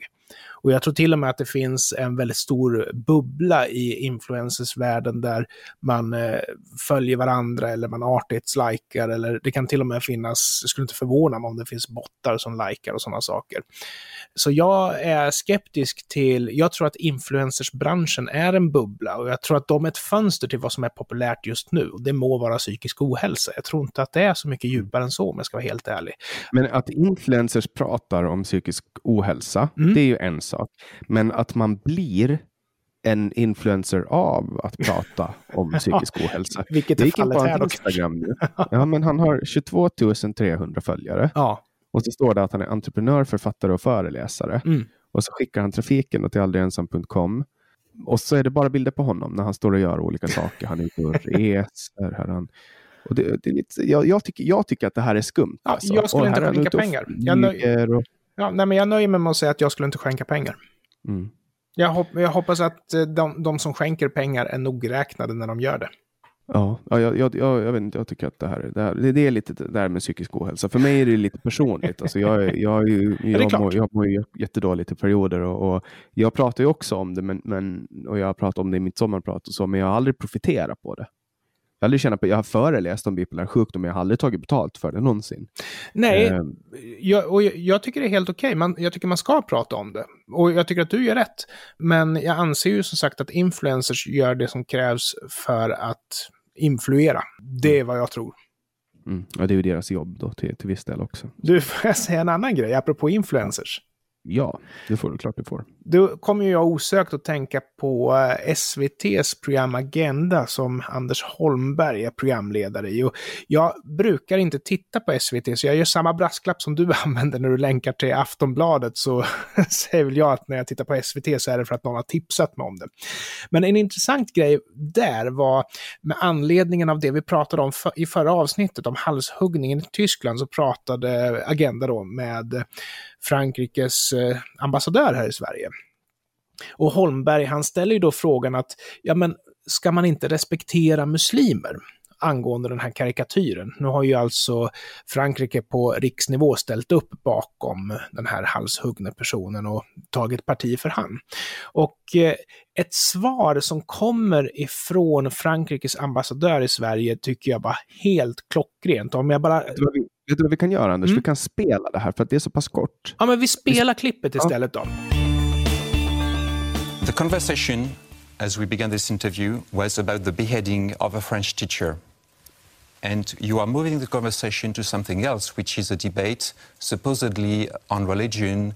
Och jag tror till och med att det finns en väldigt stor bubbla i influencersvärlden där man eh, följer varandra eller man artighetslikar eller det kan till och med finnas, jag skulle inte förvåna mig om det finns bottar som likar och sådana saker. Så jag är skeptisk till, jag tror att influencersbranschen är en bubbla och jag tror att de är ett fönster till vad som är populärt just nu. Och det må vara psykisk ohälsa. Jag tror inte att det är så mycket djupare än så om jag ska vara helt ärlig. Men att influencers pratar om psykisk ohälsa, mm. det är ju en sak. Men att man blir en influencer av att prata om psykisk ohälsa. Vilket är fallet här Instagram nu. Ja, men han har 22 300 följare. Ja. Och så står det att han är entreprenör, författare och föreläsare. Mm. Och så skickar han trafiken till aldrigensam.com. Och så är det bara bilder på honom när han står och gör olika saker. Han är ute och reser. Här han, och det, det är lite, jag, jag, tycker, jag tycker att det här är skumt. Ja, alltså. Jag skulle inte skänka pengar. Jag, nöj, och... ja, nej, men jag nöjer mig med att säga att jag skulle inte skänka pengar. Mm. Jag, hopp, jag, hoppas att eh, de, de, som skänker pengar är nogräknade när de gör det. Ja, ja jag, jag, jag, vet inte, jag tycker att det här, det, här, det är lite det här med psykisk ohälsa. För mig är det lite personligt. Alltså jag, jag, jag, jag, mår, jag mår jättedåligt i perioder och, och, jag pratar ju också om det men, men, och jag har pratat om det i mitt sommarprat och så, men jag har aldrig profiterat på det. Jag har aldrig på, jag har föreläst om bipolär sjukdom, men jag har aldrig tagit betalt för det någonsin. Nej, eh. jag, och jag tycker det är helt okej. Okay. jag tycker man ska prata om det. Och jag tycker att du gör rätt. Men jag anser ju som sagt att influencers gör det som krävs för att influera. Det är vad jag tror. Mm. Ja, det är ju deras jobb då till, till viss del också. Du, får jag säga en annan grej apropå influencers? Ja, det får du klart du får. Då kommer jag osökt att tänka på eh, SVTs program Agenda som Anders Holmberg är programledare i. Och jag brukar inte titta på SVT, så jag gör samma brasklapp som du använder när du länkar till Aftonbladet, så säger väl jag att när jag tittar på SVT så är det för att någon har tipsat mig om det. Men en intressant grej där var med anledningen av det vi pratade om i förra avsnittet, om halshuggningen i Tyskland, så pratade Agenda då med Frankrikes eh, ambassadör här i Sverige. Och Holmberg, han ställer ju då frågan att, ja men, ska man inte respektera muslimer? angående den här karikatyren. Nu har ju alltså Frankrike på riksnivå ställt upp bakom den här halshuggna personen och tagit parti för han. Och eh, ett svar som kommer ifrån Frankrikes ambassadör i Sverige tycker jag var helt klockrent. Om jag bara... Vet du vad vi kan göra Anders? Mm. Vi kan spela det här för att det är så pass kort. Ja, men vi spelar vi... klippet istället då. The conversation as we began this interview was about the beheading of a French teacher. And you are moving the conversation to something else, which is a debate supposedly on religion,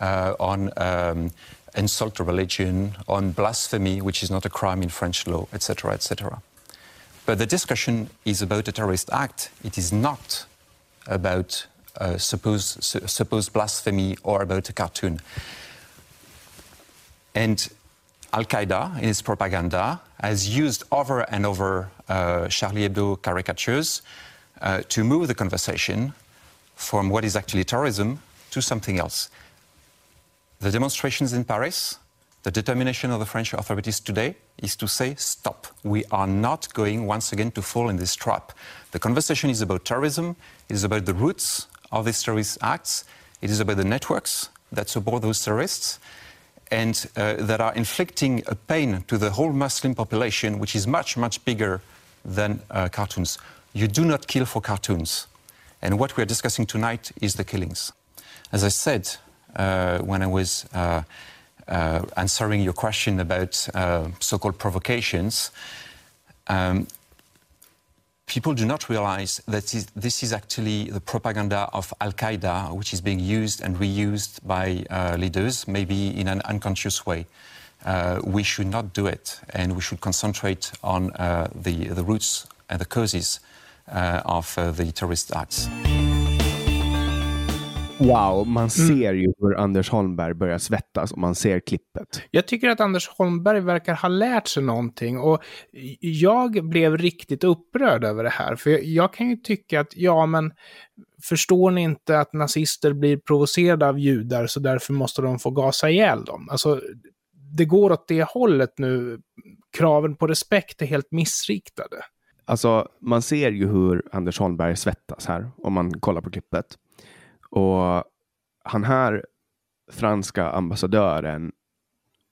uh, on um, insult to religion, on blasphemy, which is not a crime in French law, etc., etc. But the discussion is about a terrorist act. It is not about uh, supposed, supposed blasphemy or about a cartoon. And Al Qaeda, in its propaganda, has used over and over uh, Charlie Hebdo caricatures uh, to move the conversation from what is actually terrorism to something else. The demonstrations in Paris, the determination of the French authorities today is to say, stop. We are not going once again to fall in this trap. The conversation is about terrorism, it is about the roots of these terrorist acts, it is about the networks that support those terrorists, and uh, that are inflicting a pain to the whole Muslim population, which is much, much bigger than uh, cartoons. You do not kill for cartoons. And what we are discussing tonight is the killings. As I said uh, when I was uh, uh, answering your question about uh, so called provocations, um, people do not realize that this is actually the propaganda of Al Qaeda, which is being used and reused by uh, leaders, maybe in an unconscious way. Uh, we should not do it, and we should concentrate on uh, the, the roots and the causes uh, of uh, the terrorist acts. Wow, man mm. ser ju hur Anders Holmberg börjar svettas och man ser klippet. Jag tycker att Anders Holmberg verkar ha lärt sig någonting och jag blev riktigt upprörd över det här. För jag, jag kan ju tycka att, ja men, förstår ni inte att nazister blir provocerade av judar så därför måste de få gasa ihjäl dem? Alltså, det går åt det hållet nu. Kraven på respekt är helt missriktade. Alltså, man ser ju hur Anders Holmberg svettas här om man kollar på klippet. Och han här franska ambassadören,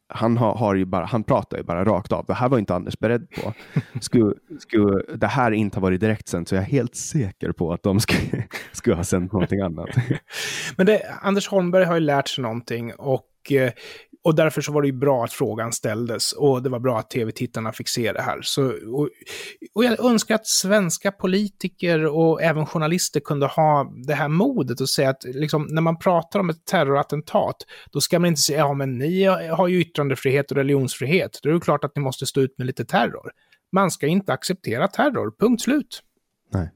han, har, har ju bara, han pratar ju bara rakt av. Det här var inte Anders beredd på. Skulle, skulle det här inte ha varit direktsänt så är jag helt säker på att de skulle, skulle ha sänt någonting annat. Men det, Anders Holmberg har ju lärt sig någonting och eh, och därför så var det ju bra att frågan ställdes och det var bra att tv-tittarna fick se det här. Så, och, och jag önskar att svenska politiker och även journalister kunde ha det här modet och säga att liksom, när man pratar om ett terrorattentat, då ska man inte säga ja men ni har ju yttrandefrihet och religionsfrihet, då är det klart att ni måste stå ut med lite terror. Man ska inte acceptera terror, punkt slut. Nej.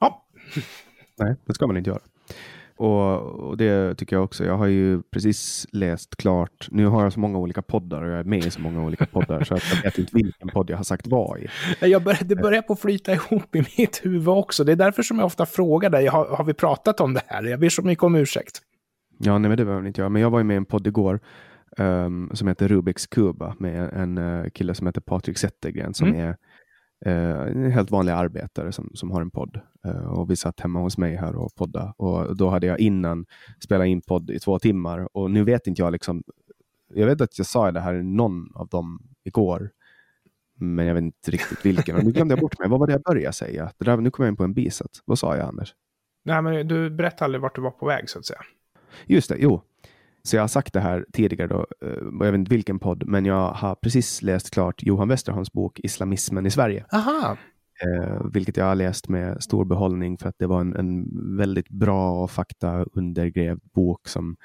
Ja. Nej, det ska man inte göra. Och, och, det tycker jag också. Jag har ju precis läst klart. Nu har jag så många olika poddar och jag är med i så många olika poddar så att jag vet inte vilken podd jag har sagt vad i. Jag bör, det börjar på att flyta ihop i mitt huvud också. Det är därför som jag ofta frågar dig, har, har vi pratat om det här? Jag ber så mycket om ursäkt. Ja, nej, men det behöver inte jag. Men jag var ju med i en podd igår um, som heter Rubiks kuba med en uh, kille som heter Patrik Zettergren som mm. är en helt vanlig arbetare som, som har en podd. Eh, och vi satt hemma hos mig här och podda. Och då hade jag innan spelat in podd i två timmar. Och nu vet inte jag liksom. Jag vet att jag sa det här i någon av dem igår. Men jag vet inte riktigt vilken. Och nu glömde jag bort mig. Vad var det jag började säga? Det där, nu kommer jag in på en bisats. Vad sa jag, Anders? Nej, men du berättade aldrig vart du var på väg, så att säga. Just det, jo. Så jag har sagt det här tidigare, då, eh, jag vet inte vilken podd, men jag har precis läst klart Johan Westerholms bok Islamismen i Sverige. Aha. Eh, vilket jag har läst med stor behållning för att det var en, en väldigt bra och fakta undergrävd bok som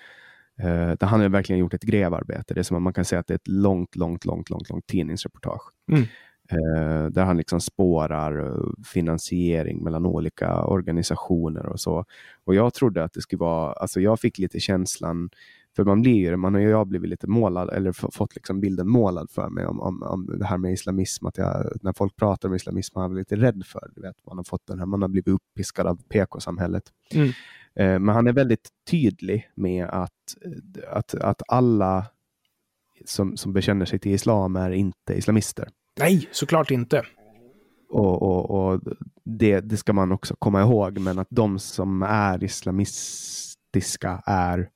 eh, där han har verkligen gjort ett grävarbete. Det är som att man kan säga att det är ett långt, långt, långt, långt, långt tidningsreportage. Mm. Eh, där han liksom spårar eh, finansiering mellan olika organisationer och så. Och jag trodde att det skulle vara, alltså jag fick lite känslan för man blir ju, man har ju jag blivit lite målad, eller fått liksom bilden målad för mig om, om, om det här med islamism. Att jag, när folk pratar om islamism, man är lite rädd för du vet, Man har fått den här, man har blivit uppiskad av PK-samhället. Mm. Eh, men han är väldigt tydlig med att, att, att alla som, som bekänner sig till islam är inte islamister. Nej, såklart inte. Och, och, och det, det ska man också komma ihåg, men att de som är islamistiska är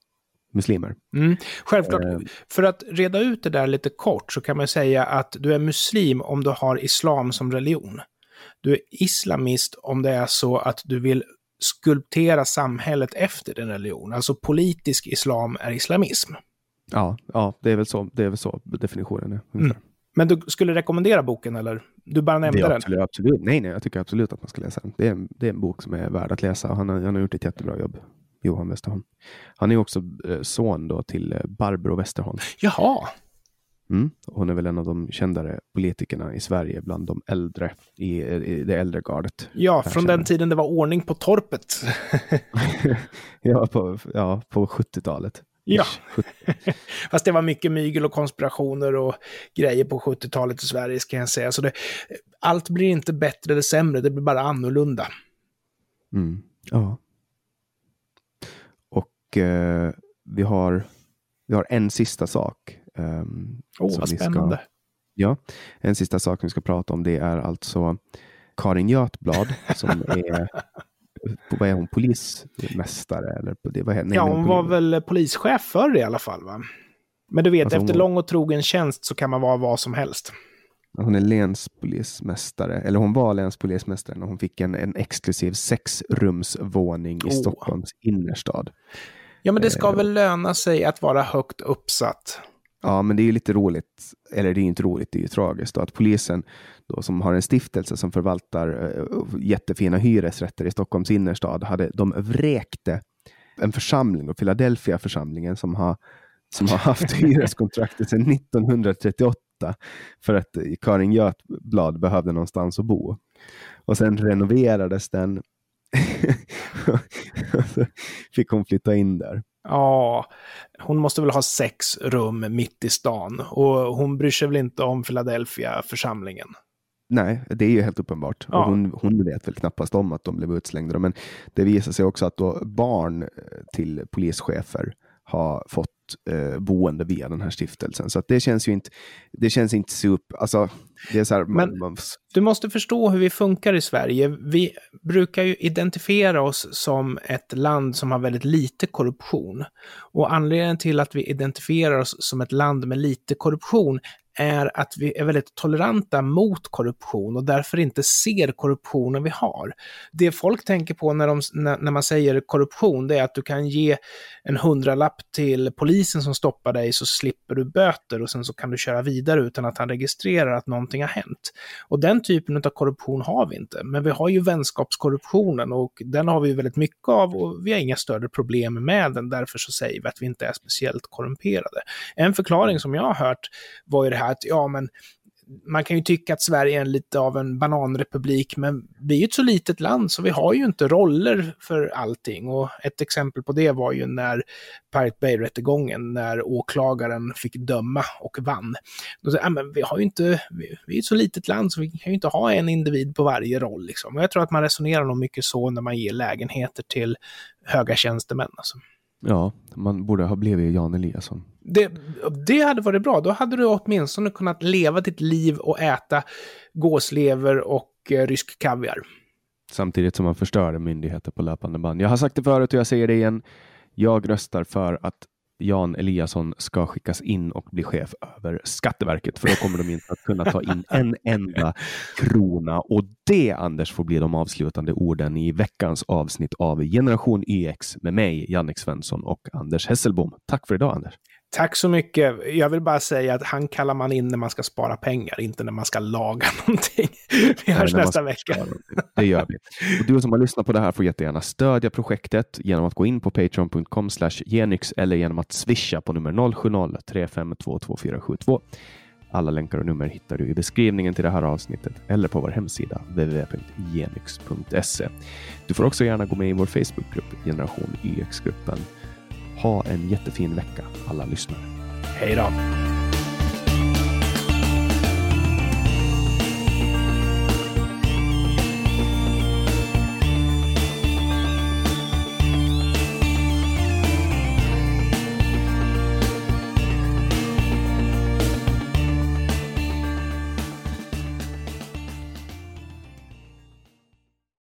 muslimer. Mm, självklart. Uh, för att reda ut det där lite kort så kan man säga att du är muslim om du har islam som religion. Du är islamist om det är så att du vill skulptera samhället efter din religion. Alltså politisk islam är islamism. Ja, ja det, är väl så, det är väl så definitionen är. Mm. Men du skulle rekommendera boken eller? Du bara nämnde det den. Absolut, absolut. Nej, nej, jag tycker absolut att man ska läsa den. Det är, en, det är en bok som är värd att läsa. Han har, han har gjort ett jättebra jobb. Johan Westerholm. Han är också eh, son då till eh, Barbro Westerholm. Jaha. Mm. Hon är väl en av de kändare politikerna i Sverige bland de äldre i, i det äldre gardet. Ja, från den tiden det var ordning på torpet. ja, på, ja, på 70-talet. Ja, fast det var mycket mygel och konspirationer och grejer på 70-talet i Sverige ska jag säga. Så det, allt blir inte bättre eller sämre, det blir bara annorlunda. Mm. Ja. Eh, vi, har, vi har en sista sak. Um, oh, vad spännande. Ska, ja, en sista sak vi ska prata om det är alltså Karin Götblad som är vad är hon, polismästare? Eller, det, vad, nej, ja, hon var väl polischef förr i alla fall. Va? Men du vet, alltså, efter hon... lång och trogen tjänst så kan man vara vad som helst. Hon är länspolismästare, eller hon var länspolismästare när hon fick en, en exklusiv sexrumsvåning i oh. Stockholms innerstad. Ja, men det ska eh. väl löna sig att vara högt uppsatt. Ja, men det är ju lite roligt, eller det är inte roligt, det är ju tragiskt då, att polisen då, som har en stiftelse som förvaltar uh, jättefina hyresrätter i Stockholms innerstad, hade, de vräkte en församling, och Philadelphia församlingen som har, som har haft hyreskontraktet sedan 1938 för att Karin Götblad behövde någonstans att bo. Och sen renoverades den så fick hon flytta in där. Ja, hon måste väl ha sex rum mitt i stan och hon bryr sig väl inte om Philadelphia-församlingen. Nej, det är ju helt uppenbart. Ja. Och hon, hon vet väl knappast om att de blev utslängda. Men det visar sig också att barn till polischefer har fått eh, boende via den här stiftelsen. Så det känns ju inte, det känns inte super, alltså, det är så här, Men man, man... du måste förstå hur vi funkar i Sverige. Vi brukar ju identifiera oss som ett land som har väldigt lite korruption. Och anledningen till att vi identifierar oss som ett land med lite korruption är att vi är väldigt toleranta mot korruption och därför inte ser korruptionen vi har. Det folk tänker på när, de, när, när, man säger korruption, det är att du kan ge en hundralapp till polisen som stoppar dig så slipper du böter och sen så kan du köra vidare utan att han registrerar att någonting har hänt. Och den typen av korruption har vi inte, men vi har ju vänskapskorruptionen och den har vi väldigt mycket av och vi har inga större problem med den, därför så säger vi att vi inte är speciellt korrumperade. En förklaring som jag har hört var ju det här att ja, men man kan ju tycka att Sverige är lite av en bananrepublik, men vi är ju ett så litet land så vi har ju inte roller för allting. Och ett exempel på det var ju när Pirate Bay-rättegången, när åklagaren fick döma och vann. Då sa, men vi har ju inte, vi, vi är ett så litet land så vi kan ju inte ha en individ på varje roll. Liksom. Och jag tror att man resonerar nog mycket så när man ger lägenheter till höga tjänstemän. Alltså. Ja, man borde ha blivit Jan Eliasson. Det, det hade varit bra. Då hade du åtminstone kunnat leva ditt liv och äta gåslever och eh, rysk kaviar. Samtidigt som man förstör myndigheter på löpande band. Jag har sagt det förut och jag säger det igen. Jag röstar för att Jan Eliasson ska skickas in och bli chef över Skatteverket, för då kommer de inte att kunna ta in en enda krona. Och det, Anders, får bli de avslutande orden i veckans avsnitt av Generation YX med mig, Jannik Svensson och Anders Hesselbom. Tack för idag, Anders. Tack så mycket. Jag vill bara säga att han kallar man in när man ska spara pengar, inte när man ska laga någonting. Vi hörs nästa vecka. Det gör vi. Och du som har lyssnat på det här får jättegärna stödja projektet genom att gå in på patreon.com genyx eller genom att swisha på nummer 070-3522472. Alla länkar och nummer hittar du i beskrivningen till det här avsnittet eller på vår hemsida www.genyx.se. Du får också gärna gå med i vår Facebookgrupp Generation YX-gruppen ha en jättefin vecka alla lyssnare. Hej då!